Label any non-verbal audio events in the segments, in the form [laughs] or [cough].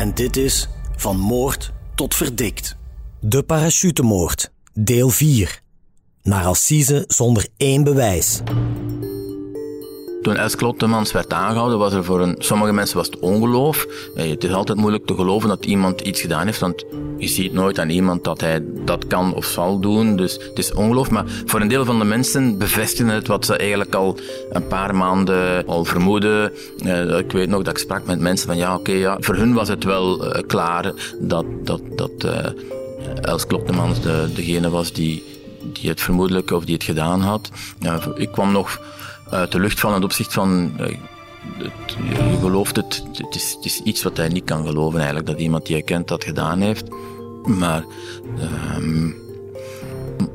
en dit is Van Moord tot Verdikt. De parachutemoord, deel 4. Naar Assise zonder één bewijs. Toen Els Klottemans werd aangehouden, was er voor een, sommige mensen was het ongeloof. Eh, het is altijd moeilijk te geloven dat iemand iets gedaan heeft, want je ziet nooit aan iemand dat hij dat kan of zal doen. Dus het is ongeloof. Maar voor een deel van de mensen bevestigen het wat ze eigenlijk al een paar maanden al vermoeden. Eh, ik weet nog dat ik sprak met mensen van ja, oké, ja. voor hun was het wel uh, klaar dat, dat, dat Els Klottemans de, degene was die, die het vermoedelijk of die het gedaan had. ik kwam nog uit de lucht vallen opzicht van. Het, je gelooft het, het is, het iets wat hij niet kan geloven eigenlijk, dat iemand die hij kent dat gedaan heeft. Maar, um,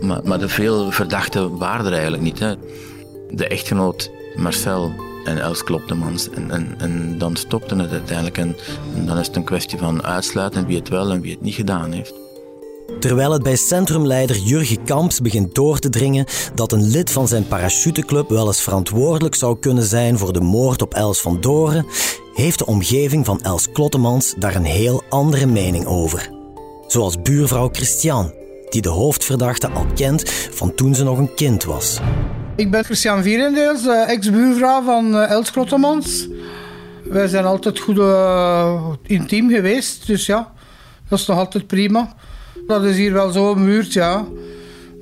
maar, maar, de veel verdachten waren er eigenlijk niet. Hè. De echtgenoot Marcel en Els Kloptemans. En, en, en dan stopte het uiteindelijk. En, en dan is het een kwestie van uitsluiten wie het wel en wie het niet gedaan heeft. Terwijl het bij centrumleider Jurgen Kamps begint door te dringen dat een lid van zijn parachuteclub wel eens verantwoordelijk zou kunnen zijn voor de moord op Els van Doren, heeft de omgeving van Els Klottemans daar een heel andere mening over. Zoals buurvrouw Christian, die de hoofdverdachte al kent van toen ze nog een kind was. Ik ben Christian Vierendeels, ex-buurvrouw van eh, Els Klottemans. Wij zijn altijd goed uh, intiem geweest, dus ja, dat is nog altijd prima. Dat is hier wel zo een buurt, ja.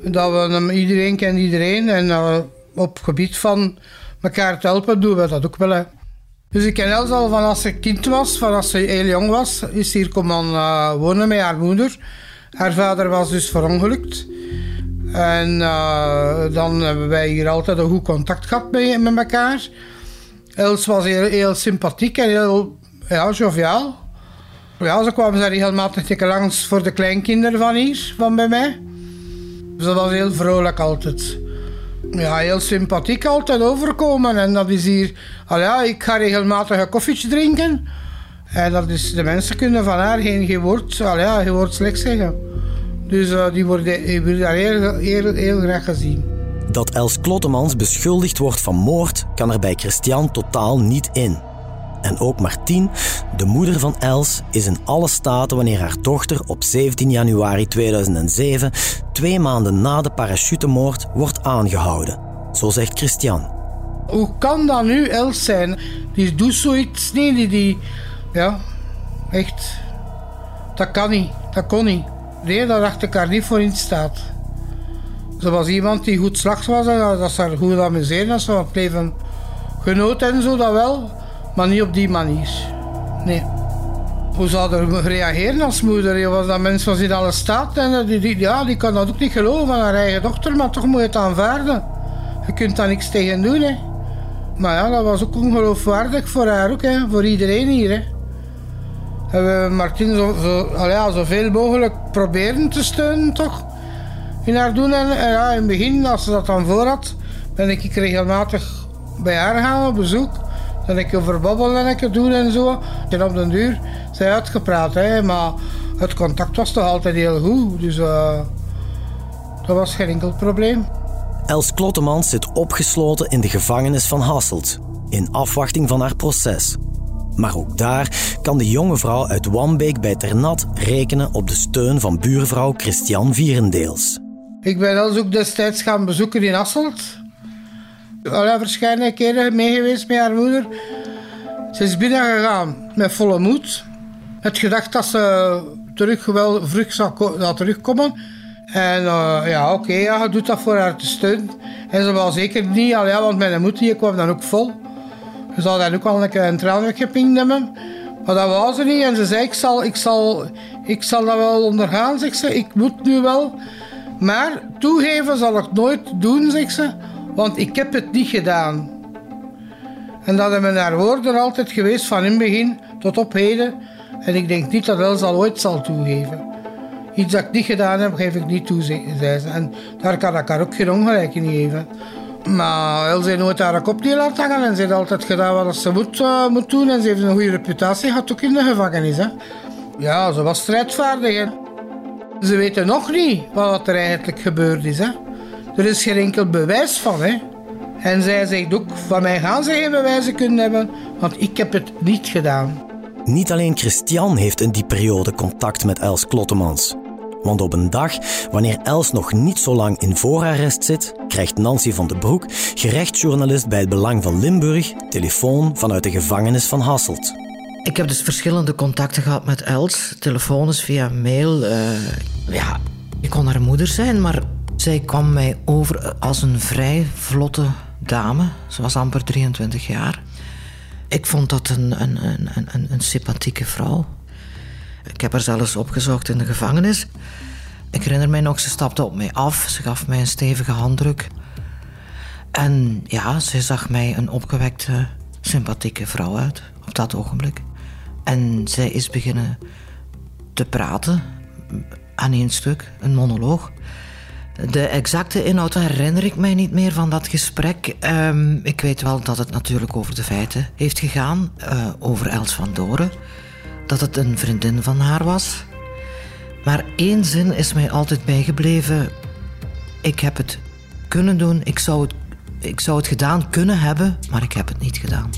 Dat we, iedereen kent iedereen. En uh, op gebied van elkaar te helpen doen we dat ook wel. Hè. Dus ik ken Els al van als ze kind was, van als ze heel jong was, is hier komen uh, wonen met haar moeder. Haar vader was dus verongelukt. En uh, dan hebben wij hier altijd een goed contact gehad met, met elkaar. Els was heel, heel sympathiek en heel ja, joviaal. Ja, ze kwamen ze regelmatig langs voor de kleinkinderen van hier, van bij mij. Dat was heel vrolijk altijd. Ja, heel sympathiek altijd overkomen. En dat is hier... Al ik ga regelmatig een koffietje drinken. En dat is... De mensen kunnen van haar geen, woord... Al geen woord slecht zeggen. Dus uh, die worden, die heel, heel, heel graag gezien. Dat Els Klottemans beschuldigd wordt van moord, kan er bij Christian totaal niet in. En ook Martien, de moeder van Els, is in alle staten wanneer haar dochter op 17 januari 2007, twee maanden na de parachutemoord, wordt aangehouden. Zo zegt Christian. Hoe kan dat nu Els zijn? Die doet zoiets niet, die, die... Ja, echt. Dat kan niet, dat kon niet. Nee, daar dacht ik haar niet voor in staat. Ze was iemand die goed slag was en dat ze haar goed amuseerde. Dat ze wat leven genoot en zo, dat wel. Maar niet op die manier. Nee. Hoe zou er reageren als moeder? Je was dat mens was in alle staat en die, die, ja, die kan dat ook niet geloven van haar eigen dochter, maar toch moet je het aanvaarden. Je kunt daar niks tegen doen. Hè. Maar ja, dat was ook ongeloofwaardig voor haar ook, voor iedereen hier. Hè. Hebben we Martin zo, zo, zoveel mogelijk proberen te steunen, toch? In haar doen. En, ja, in het begin, als ze dat dan voor had, ben ik regelmatig bij haar gaan op bezoek. Dat ik over babbelen en ik doen en zo. En op den duur zijn uitgepraat, hè. maar het contact was toch altijd heel goed. Dus uh, dat was geen enkel probleem. Els Klottemans zit opgesloten in de gevangenis van Hasselt, in afwachting van haar proces. Maar ook daar kan de jonge vrouw uit Wambeek bij Ternat rekenen op de steun van buurvrouw Christian Vierendeels. Ik ben Els ook destijds gaan bezoeken in Hasselt al verschillende keren mee geweest met haar moeder. Ze is binnen gegaan met volle moed. het gedacht dat ze terug wel vlug zou terugkomen. En uh, ja, oké, ja, je doet dat voor haar te steunen. En ze was zeker niet, al ja, want mijn moeder die kwam dan ook vol. Ze zou dan ook wel een een traan hebben. Maar dat was ze niet. En ze zei, ik zal, ik zal, ik zal dat wel ondergaan, zegt ze. Ik moet nu wel. Maar toegeven zal ik nooit doen, zegt ze. Want ik heb het niet gedaan. En dat hebben haar woorden altijd geweest van in het begin tot op heden. En ik denk niet dat Els ooit zal toegeven. Iets dat ik niet gedaan heb, geef ik niet toe, zei ze. En daar kan ik haar ook geen ongelijk in geven. Maar Els heeft nooit haar kop niet laten hangen en ze heeft altijd gedaan wat ze moet, uh, moet doen. En ze heeft een goede reputatie gehad, ook in de gevangenis. Hè. Ja, ze was strijdvaardig. Hè. Ze weten nog niet wat er eigenlijk gebeurd is. Hè. Er is geen enkel bewijs van. Hè. En zij zegt ook, van mij gaan ze geen bewijzen kunnen hebben, want ik heb het niet gedaan. Niet alleen Christian heeft in die periode contact met Els Klottemans. Want op een dag, wanneer Els nog niet zo lang in voorarrest zit, krijgt Nancy van den Broek, gerechtsjournalist bij het Belang van Limburg, telefoon vanuit de gevangenis van Hasselt. Ik heb dus verschillende contacten gehad met Els, telefonisch, via mail. Uh, ja, ik kon haar moeder zijn, maar zij kwam mij over als een vrij vlotte dame. Ze was amper 23 jaar. Ik vond dat een, een, een, een, een sympathieke vrouw. Ik heb haar zelfs opgezocht in de gevangenis. Ik herinner mij nog, ze stapte op mij af. Ze gaf mij een stevige handdruk. En ja, ze zag mij een opgewekte, sympathieke vrouw uit op dat ogenblik. En zij is beginnen te praten aan één stuk, een monoloog. De exacte inhoud herinner ik mij niet meer van dat gesprek. Um, ik weet wel dat het natuurlijk over de feiten heeft gegaan, uh, over Els van Doren. Dat het een vriendin van haar was. Maar één zin is mij altijd bijgebleven. Ik heb het kunnen doen, ik zou het, ik zou het gedaan kunnen hebben, maar ik heb het niet gedaan.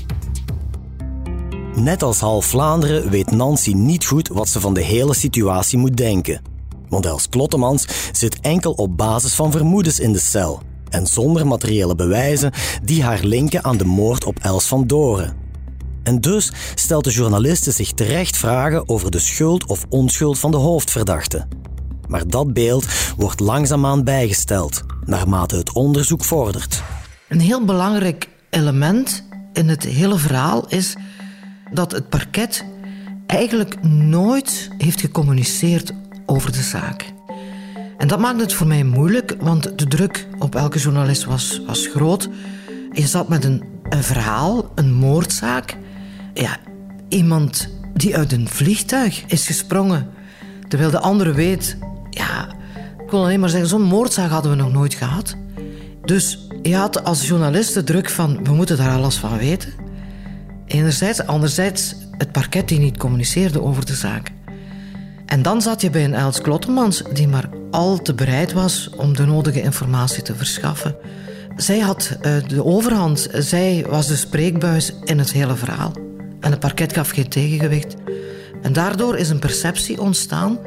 Net als half Vlaanderen weet Nancy niet goed wat ze van de hele situatie moet denken. Want Els Klottemans zit enkel op basis van vermoedens in de cel en zonder materiële bewijzen die haar linken aan de moord op Els van Doren. En dus stelt de journaliste zich terecht vragen over de schuld of onschuld van de hoofdverdachte. Maar dat beeld wordt langzaamaan bijgesteld, naarmate het onderzoek vordert. Een heel belangrijk element in het hele verhaal is dat het parket eigenlijk nooit heeft gecommuniceerd over de zaak. En dat maakt het voor mij moeilijk, want de druk op elke journalist was, was groot. Je zat met een, een verhaal, een moordzaak. Ja, iemand die uit een vliegtuig is gesprongen, terwijl de andere weet... Ja, ik wil alleen maar zeggen, zo'n moordzaak hadden we nog nooit gehad. Dus je had als journalist de druk van, we moeten daar alles van weten. Enerzijds, anderzijds het parket die niet communiceerde over de zaak. En dan zat je bij een Els Klottemans die maar al te bereid was om de nodige informatie te verschaffen. Zij had uh, de overhand, zij was de spreekbuis in het hele verhaal. En het parket gaf geen tegengewicht. En daardoor is een perceptie ontstaan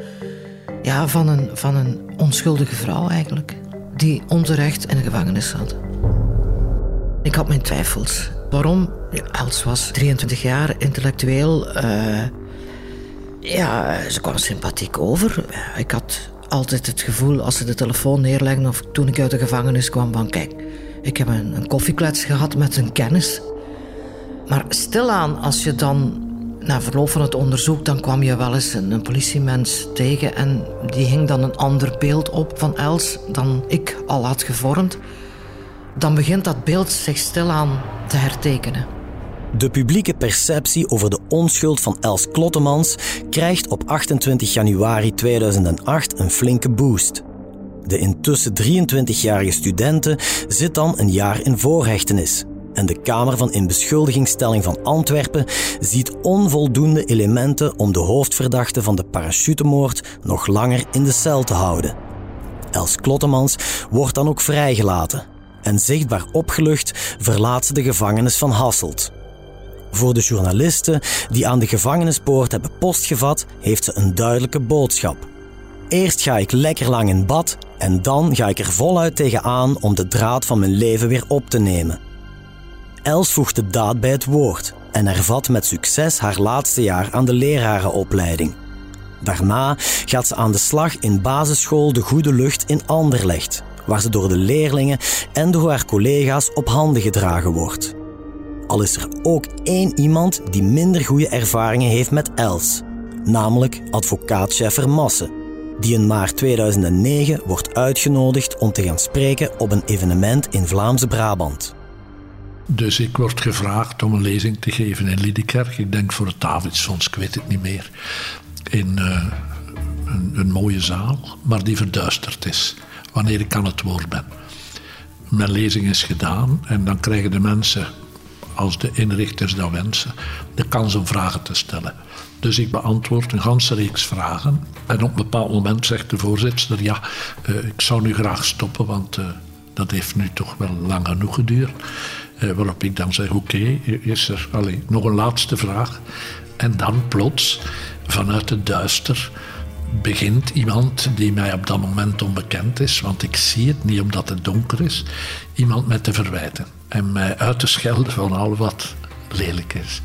ja, van, een, van een onschuldige vrouw eigenlijk, die onterecht in de gevangenis zat. Ik had mijn twijfels. Waarom? Els was 23 jaar, intellectueel. Uh, ja, ze kwam sympathiek over. Ik had altijd het gevoel als ze de telefoon neerlegden of toen ik uit de gevangenis kwam van kijk, ik heb een, een koffieklets gehad met een kennis. Maar stilaan, als je dan na verloop van het onderzoek, dan kwam je wel eens een, een politiemens tegen en die hing dan een ander beeld op van Els dan ik al had gevormd. Dan begint dat beeld zich stilaan te hertekenen. De publieke perceptie over de onschuld van Els Klottemans krijgt op 28 januari 2008 een flinke boost. De intussen 23-jarige studente zit dan een jaar in voorhechtenis. En de Kamer van Inbeschuldigingsstelling van Antwerpen ziet onvoldoende elementen om de hoofdverdachte van de parachutemoord nog langer in de cel te houden. Els Klottemans wordt dan ook vrijgelaten en zichtbaar opgelucht verlaat ze de gevangenis van Hasselt. Voor de journalisten die aan de gevangenispoort hebben postgevat, heeft ze een duidelijke boodschap. Eerst ga ik lekker lang in bad en dan ga ik er voluit tegenaan om de draad van mijn leven weer op te nemen. Els voegt de daad bij het woord en hervat met succes haar laatste jaar aan de lerarenopleiding. Daarna gaat ze aan de slag in basisschool De Goede Lucht in Anderlecht, waar ze door de leerlingen en door haar collega's op handen gedragen wordt. Al is er ook één iemand die minder goede ervaringen heeft met Els, namelijk advocaat Scheffer Masse, die in maart 2009 wordt uitgenodigd om te gaan spreken op een evenement in Vlaamse Brabant. Dus ik word gevraagd om een lezing te geven in Liedekerk. Ik denk voor het Davidsfonds, ik weet het niet meer. In uh, een, een, mooie zaal, maar die verduisterd is wanneer ik aan het woord ben. Mijn lezing is gedaan en dan krijgen de mensen, als de inrichters dat wensen, de kans om vragen te stellen. Dus ik beantwoord een ganse reeks vragen. En op een bepaald moment zegt de voorzitter: Ja, uh, ik zou nu graag stoppen, want uh, dat heeft nu toch wel lang genoeg geduurd. Uh, waarop ik dan zeg: Oké, is er allez, nog een laatste vraag? En dan plots, vanuit het duister, begint iemand die mij op dat moment onbekend is, want ik zie het niet omdat het donker is, iemand met te verwijten en mij uit te schelden van al wat lelijk is.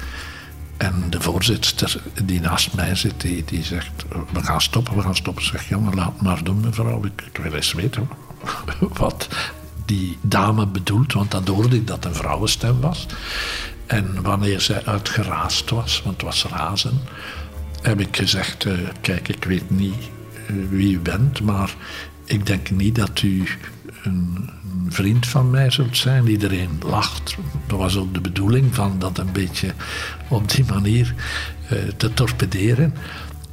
En de voorzitter die naast mij zit, die, die zegt: We gaan stoppen, we gaan stoppen. Zeg, maar laat maar doen, mevrouw. Ik, ik wil eens weten [laughs] wat die dame bedoelt, want dan hoorde ik dat een vrouwenstem was. En wanneer zij uitgeraasd was, want het was razen, heb ik gezegd: uh, Kijk, ik weet niet uh, wie u bent, maar ik denk niet dat u een, vriend van mij zult zijn. Iedereen lacht. Dat was ook de bedoeling van dat een beetje op die manier uh, te torpederen.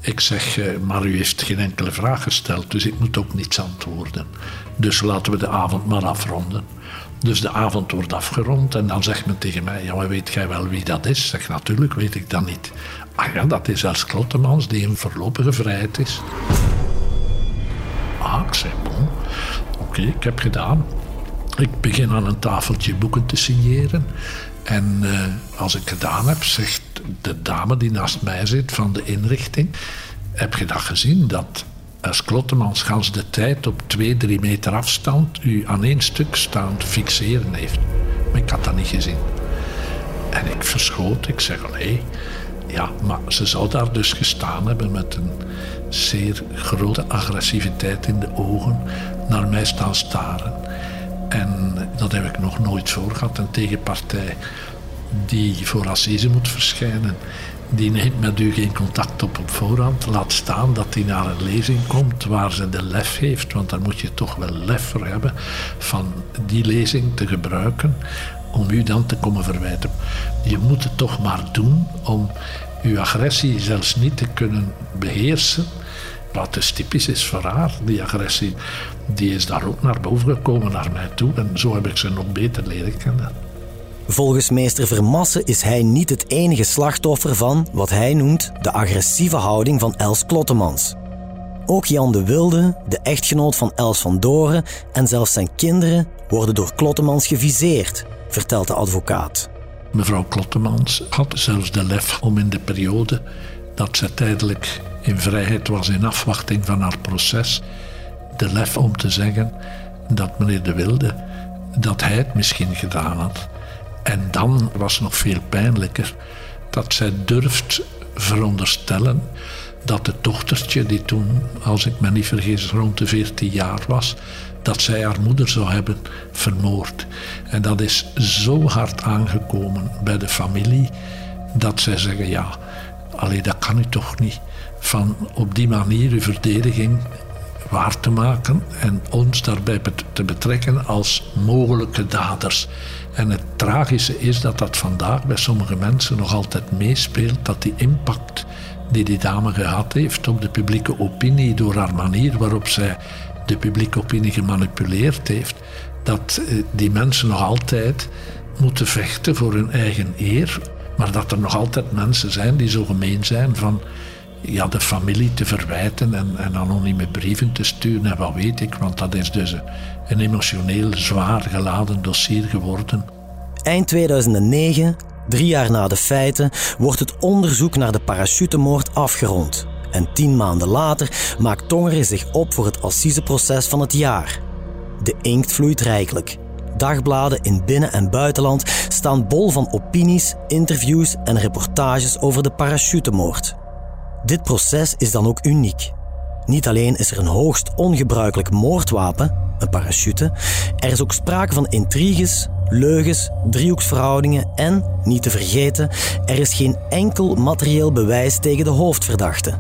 Ik zeg, maar u heeft geen enkele vraag gesteld, dus ik moet ook niets antwoorden. Dus laten we de avond maar afronden. Dus de avond wordt afgerond en dan zegt men tegen mij: Ja, maar weet jij wel wie dat is? Zeg natuurlijk, weet ik dat niet. Ah ja, dat is Els Klottemans die in voorlopige vrijheid is. Ah, ik zeg: Bon, oké, ik heb gedaan. Ik begin aan een tafeltje boeken te signeren. En uh, als ik gedaan heb, zegt de dame die naast mij zit van de inrichting: Heb je dat gezien? Dat als Klottemans gans de tijd op twee, drie meter afstand u aan één stuk staan fixeren heeft. Maar ik had dat niet gezien. En ik verschoot, ik zeg allee. Ja, maar ze zou daar dus gestaan hebben met een zeer grote agressiviteit in de ogen, naar mij staan staren. En dat heb ik nog nooit voor gehad. Een tegenpartij die voor assise moet verschijnen, die neemt met u geen contact op op voorhand. Laat staan dat hij naar een lezing komt waar ze de lef heeft, want daar moet je toch wel lef voor hebben, van die lezing te gebruiken om u dan te komen verwijten. Je moet het toch maar doen om uw agressie zelfs niet te kunnen beheersen. Wat dus typisch is voor haar, die agressie, die is daar ook naar boven gekomen, naar mij toe. En zo heb ik ze nog beter leren kennen. Volgens meester Vermassen is hij niet het enige slachtoffer van wat hij noemt de agressieve houding van Els Klottemans. Ook Jan de Wilde, de echtgenoot van Els van Doren en zelfs zijn kinderen worden door Klottemans geviseerd, vertelt de advocaat. Mevrouw Klottemans had zelfs de lef om in de periode dat zij tijdelijk in vrijheid was in afwachting van haar proces, de lef om te zeggen dat meneer de Wilde dat hij het misschien gedaan had. En dan was nog veel pijnlijker dat zij durft veronderstellen dat het dochtertje, die toen, als ik me niet vergis, rond de 14 jaar was, dat zij haar moeder zou hebben vermoord. En dat is zo hard aangekomen bij de familie dat zij zeggen: ja, alleen dat kan u toch niet. Van op die manier uw verdediging waar te maken en ons daarbij te betrekken als mogelijke daders. En het tragische is dat dat vandaag bij sommige mensen nog altijd meespeelt, dat die impact die die dame gehad heeft op de publieke opinie door haar manier waarop zij de publieke opinie gemanipuleerd heeft, dat eh, die mensen nog altijd moeten vechten voor hun eigen eer, maar dat er nog altijd mensen zijn die zo gemeen zijn van ja, de familie te verwijten en, en anonieme brieven te sturen en wat weet ik, want dat is dus een emotioneel zwaar geladen dossier geworden. Eind 2009, drie jaar na de feiten, wordt het onderzoek naar de parachutemoord afgerond. En tien maanden later maakt Tongeren zich op voor het assiseproces van het jaar. De inkt vloeit rijkelijk. dagbladen in binnen- en buitenland staan bol van opinies, interviews en reportages over de parachutemoord. Dit proces is dan ook uniek. Niet alleen is er een hoogst ongebruikelijk moordwapen, een parachute, er is ook sprake van intriges, leugens, driehoeksverhoudingen en, niet te vergeten, er is geen enkel materieel bewijs tegen de hoofdverdachte.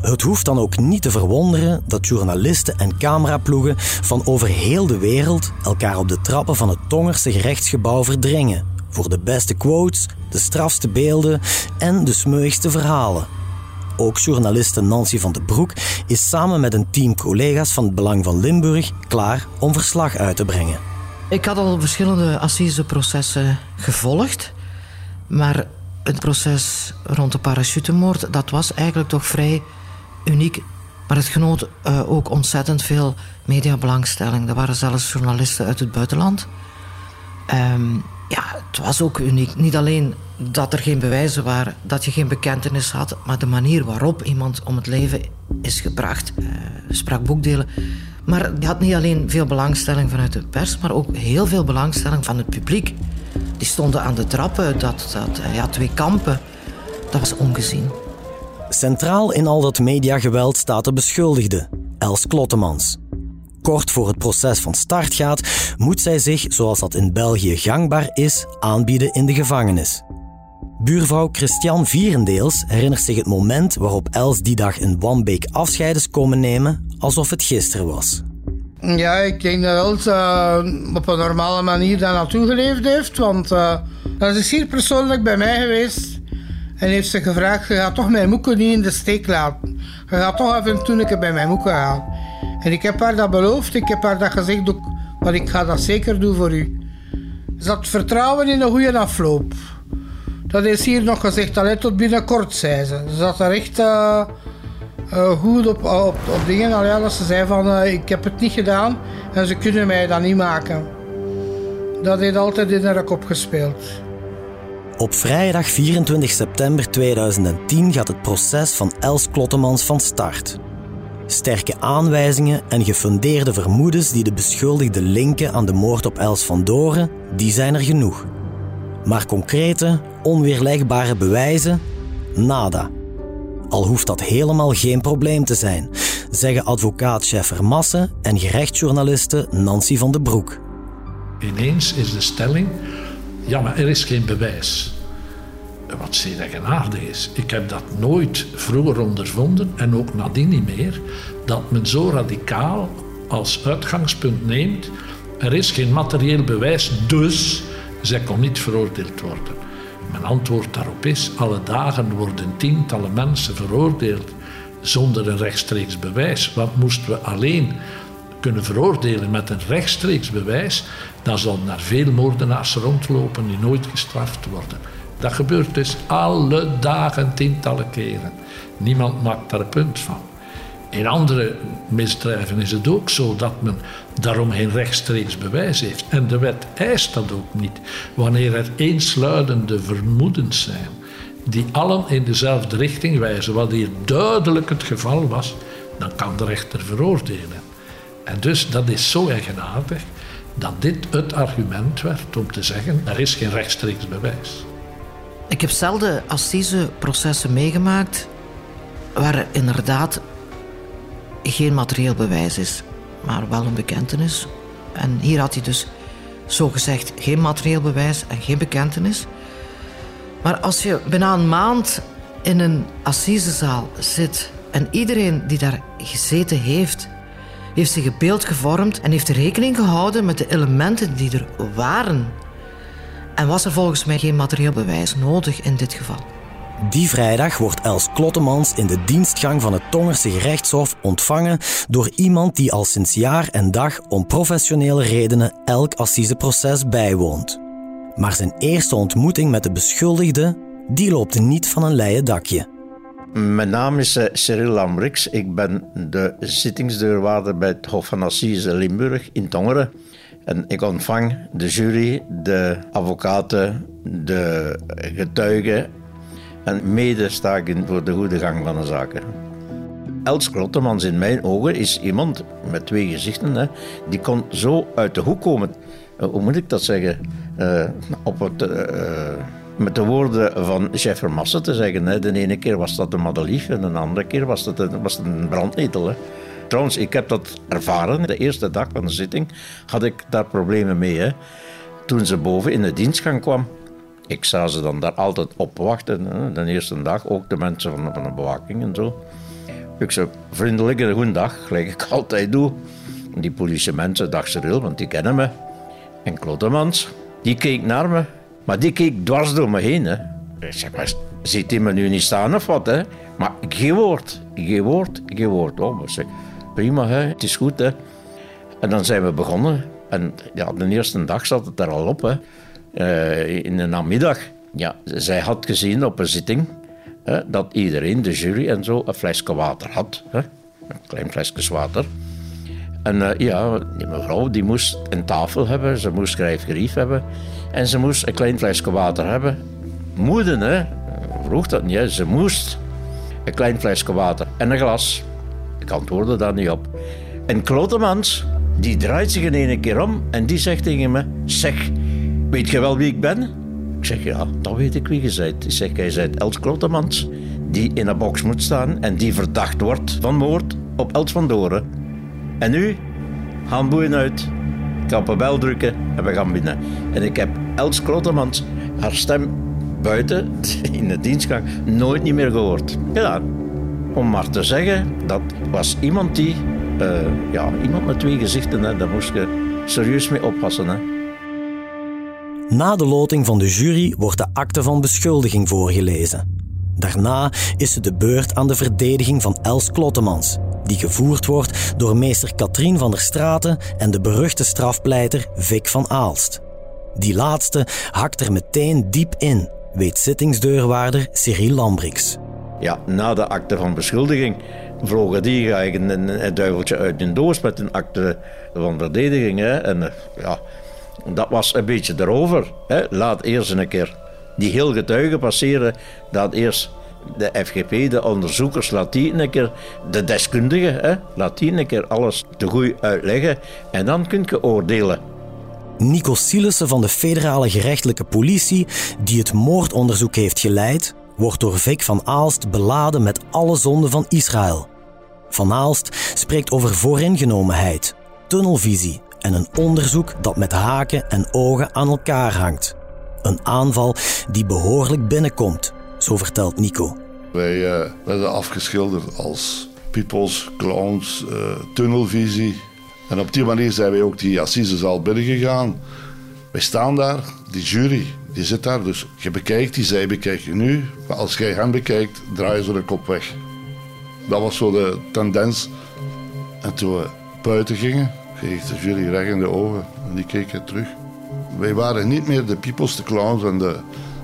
Het hoeft dan ook niet te verwonderen dat journalisten en cameraploegen van over heel de wereld elkaar op de trappen van het Tongerse gerechtsgebouw verdringen voor de beste quotes, de strafste beelden en de smeuigste verhalen. Ook journaliste Nancy van den Broek is samen met een team collega's van het Belang van Limburg klaar om verslag uit te brengen. Ik had al verschillende assiseprocessen gevolgd, maar het proces rond de parachutemoord, dat was eigenlijk toch vrij uniek. Maar het genoot uh, ook ontzettend veel mediabelangstelling. Er waren zelfs journalisten uit het buitenland. Um, ja, het was ook uniek. Niet alleen dat er geen bewijzen waren, dat je geen bekentenis had, maar de manier waarop iemand om het leven is gebracht. Uh, sprak boekdelen. Maar je had niet alleen veel belangstelling vanuit de pers, maar ook heel veel belangstelling van het publiek. Die stonden aan de trappen, dat, dat, eh, ja, twee kampen. Dat was ongezien. Centraal in al dat mediageweld staat de beschuldigde, Els Klottemans. Kort voor het proces van start gaat, moet zij zich, zoals dat in België gangbaar is, aanbieden in de gevangenis. Buurvrouw Christian Vierendeels herinnert zich het moment waarop Els die dag in Wambeek afscheid is komen nemen, alsof het gisteren was. Ja, ik denk dat Els uh, op een normale manier daar naartoe geleefd heeft, want uh, dat is hier persoonlijk bij mij geweest. En heeft ze gevraagd, je gaat toch mijn moeken niet in de steek laten. Je gaat toch even en toe bij mijn moeken gaan. En ik heb haar dat beloofd, ik heb haar dat gezegd, maar ik ga dat zeker doen voor u. Had vertrouwen in een goede afloop. Dat is hier nog gezegd, alleen tot binnenkort, zei ze. Ze zat er echt uh, uh, goed op, op, op dingen. Allee, ze zei van, ik heb het niet gedaan en ze kunnen mij dat niet maken. Dat heeft altijd in haar kop gespeeld. Op vrijdag 24 september 2010 gaat het proces van Els Klottemans van start. Sterke aanwijzingen en gefundeerde vermoedens die de beschuldigde linken aan de moord op Els van Doren, die zijn er genoeg. Maar concrete, onweerlegbare bewijzen? Nada. Al hoeft dat helemaal geen probleem te zijn, zeggen advocaat Chef Massen en gerechtsjournaliste Nancy van den Broek. Ineens is de stelling ja, maar er is geen bewijs. Wat zeer eigenaardig is. Ik heb dat nooit vroeger ondervonden en ook nadien niet meer. Dat men zo radicaal als uitgangspunt neemt. Er is geen materieel bewijs, dus zij kon niet veroordeeld worden. Mijn antwoord daarop is: alle dagen worden tientallen mensen veroordeeld zonder een rechtstreeks bewijs. Wat moesten we alleen kunnen veroordelen met een rechtstreeks bewijs, dan zullen er veel moordenaars rondlopen die nooit gestraft worden. Dat gebeurt dus alle dagen tientallen keren. Niemand maakt daar een punt van. In andere misdrijven is het ook zo dat men daarom geen rechtstreeks bewijs heeft. En de wet eist dat ook niet. Wanneer er eensluidende vermoedens zijn, die allen in dezelfde richting wijzen, wat hier duidelijk het geval was, dan kan de rechter veroordelen. En dus dat is zo eigenaardig dat dit het argument werd om te zeggen er is geen rechtstreeks bewijs. Ik heb zelden processen meegemaakt waar er inderdaad geen materieel bewijs is, maar wel een bekentenis. En hier had hij dus zogezegd geen materieel bewijs en geen bekentenis. Maar als je bijna een maand in een assisezaal zit en iedereen die daar gezeten heeft heeft zich een beeld gevormd en heeft rekening gehouden met de elementen die er waren. En was er volgens mij geen materieel bewijs nodig in dit geval. Die vrijdag wordt Els Klottemans in de dienstgang van het Tongerse gerechtshof ontvangen door iemand die al sinds jaar en dag om professionele redenen elk assiseproces bijwoont. Maar zijn eerste ontmoeting met de beschuldigde, die loopt niet van een leien dakje. Mijn naam is uh, Cyril Lambrix. Ik ben de zittingsdeurwaarder bij het Hof van Assise Limburg in Tongeren. En ik ontvang de jury, de advocaten, de getuigen en mede sta ik in voor de goede gang van de zaken. Els Klottemans in mijn ogen is iemand met twee gezichten. Hè, die kon zo uit de hoek komen. hoe moet ik dat zeggen? op het, met de woorden van chef Vermassen te zeggen. Hè. De ene keer was dat een madelief en de andere keer was het een, was een brandnetel. Hè. Trouwens, ik heb dat ervaren. De eerste dag van de zitting had ik daar problemen mee. Toen ze boven in de dienstgang kwam, ik zou ze dan daar altijd op wachten. Hè. De eerste dag, ook de mensen van, de bewaking en zo. Ik zei, vriendelijk een gelijk ik [laughs] altijd doe. Die politiemensen, dag Cyril, want die kennen me. En Klotemans, die keek naar me. Maar die keek dwars door me heen. Hè. Ik zeg, ziet hij me nu niet staan of wat? Hè? Maar geen woord, geen woord, geen woord. Oh, maar zeg, prima, hè? het is goed. Hè? En dan zijn we begonnen. En ja, de eerste dag zat het er al op. Hè? Uh, in de namiddag. Ja, zij had gezien op een zitting hè, dat iedereen, de jury en zo, een flesje water had. Hè? Een klein flesje water. En uh, ja, die mevrouw die moest een tafel hebben, ze moest schrijfgerief hebben en ze moest een klein flesje water hebben. Moeden, hè? Vroeg dat niet, ze moest een klein flesje water en een glas. Ik antwoordde daar niet op. En Klotemans, die draait zich in één keer om en die zegt tegen me: Zeg, weet je wel wie ik ben? Ik zeg ja, dat weet ik wie je bent. Ik zeg, jij bent Els Klotemans, die in een box moet staan en die verdacht wordt van moord op Els van Doren. En nu, handboeien uit, een bel drukken en we gaan binnen. En ik heb Els Klotemans, haar stem buiten [laughs] in de dienstgang, nooit niet meer gehoord. Gedaan. Om maar te zeggen, dat was iemand die, uh, ja, iemand met twee gezichten, hè, daar moest je serieus mee oppassen. Na de loting van de jury wordt de akte van beschuldiging voorgelezen. Daarna is het de beurt aan de verdediging van Els Klottemans, die gevoerd wordt door meester Katrien van der Straten en de beruchte strafpleiter Vic van Aalst. Die laatste hakt er meteen diep in, weet zittingsdeurwaarder Cyril Lambrix. Ja, na de akte van beschuldiging vlogen die eigenlijk een, duiveltje uit een doos met een akte van verdediging. En eh, ja, dat was een beetje erover. Hè. Laat eerst een keer die heel getuigen passeren. Dat eerst de FGP, de onderzoekers, laat die een keer, de deskundigen, hè, laat die een keer alles te goed uitleggen. En dan kun je oordelen. Nico Sielissen van de federale gerechtelijke politie, die het moordonderzoek heeft geleid, wordt door Vic van Aalst beladen met alle zonden van Israël. Van Aalst spreekt over vooringenomenheid, tunnelvisie en een onderzoek dat met haken en ogen aan elkaar hangt. Een aanval die behoorlijk binnenkomt, zo vertelt Nico. Wij uh, werden afgeschilderd als peoples, clowns, uh, tunnelvisie. En op die manier zijn wij ook die assisezaal binnengegaan. Wij staan daar, die jury, die zit daar. Dus je bekijkt die, zij bekijkt je nu. Maar als jij hem bekijkt, draai je zo de kop weg. Dat was zo de tendens. En toen we buiten gingen, kreeg de jury recht in de ogen. En die keken terug. Wij waren niet meer de peoples, de clowns en de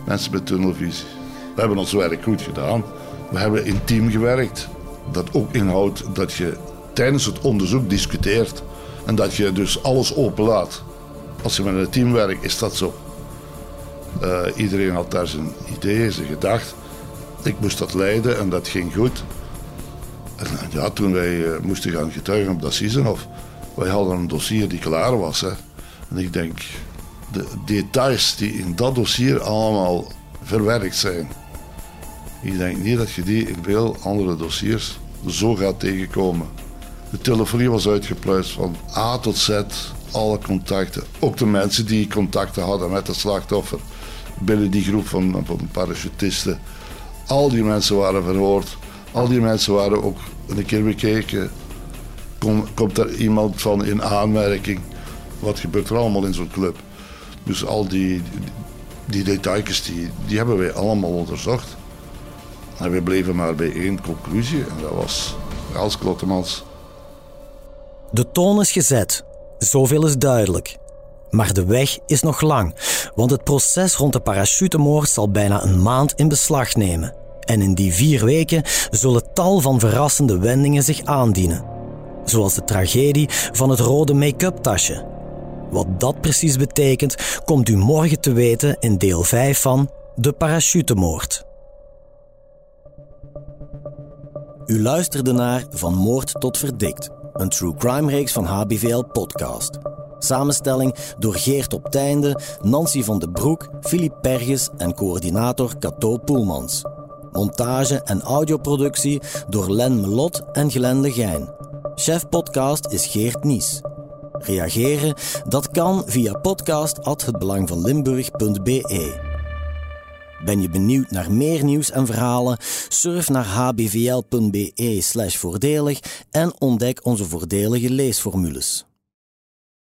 mensen met tunnelvisie. We hebben ons werk goed gedaan. We hebben intiem gewerkt. Dat ook inhoudt dat je tijdens het onderzoek discuteert. En dat je dus alles openlaat. Als je met een team werkt, is dat zo. Uh, iedereen had daar zijn ideeën, zijn gedacht. Ik moest dat leiden en dat ging goed. En ja, toen wij uh, moesten gaan getuigen op dat Siezenhof, wij hadden een dossier die klaar was. Hè. En ik denk, de details die in dat dossier allemaal verwerkt zijn, ik denk niet dat je die in veel andere dossiers zo gaat tegenkomen. De telefonie was uitgepluist van A tot Z, alle contacten. Ook de mensen die contacten hadden met het slachtoffer binnen die groep van, van parachutisten. Al die mensen waren verhoord. Al die mensen waren ook een keer bekeken. Kom, komt er iemand van in aanmerking? Wat gebeurt er allemaal in zo'n club? Dus al die, die details die, die hebben wij allemaal onderzocht. En we bleven maar bij één conclusie en dat was als Klottemans. De toon is gezet. Zoveel is duidelijk. Maar de weg is nog lang, want het proces rond de parachutemoord zal bijna een maand in beslag nemen. En in die vier weken zullen tal van verrassende wendingen zich aandienen. Zoals de tragedie van het rode make-up tasje. Wat dat precies betekent, komt u morgen te weten in deel 5 van De Parachutemoord. U luisterde naar Van Moord tot Verdikt, een true crime reeks van HBVL Podcast. Samenstelling door Geert op Teinde, Nancy van de Broek, Filip Perges en coördinator Cato Poelmans. Montage en audioproductie door Len Melot en Glenn de Gein. Chef podcast is Geert Nies. Reageren? Dat kan via podcast@hetbelangvanlimburg.be. Ben je benieuwd naar meer nieuws en verhalen? Surf naar hbvl.be/voordelig en ontdek onze voordelige leesformules.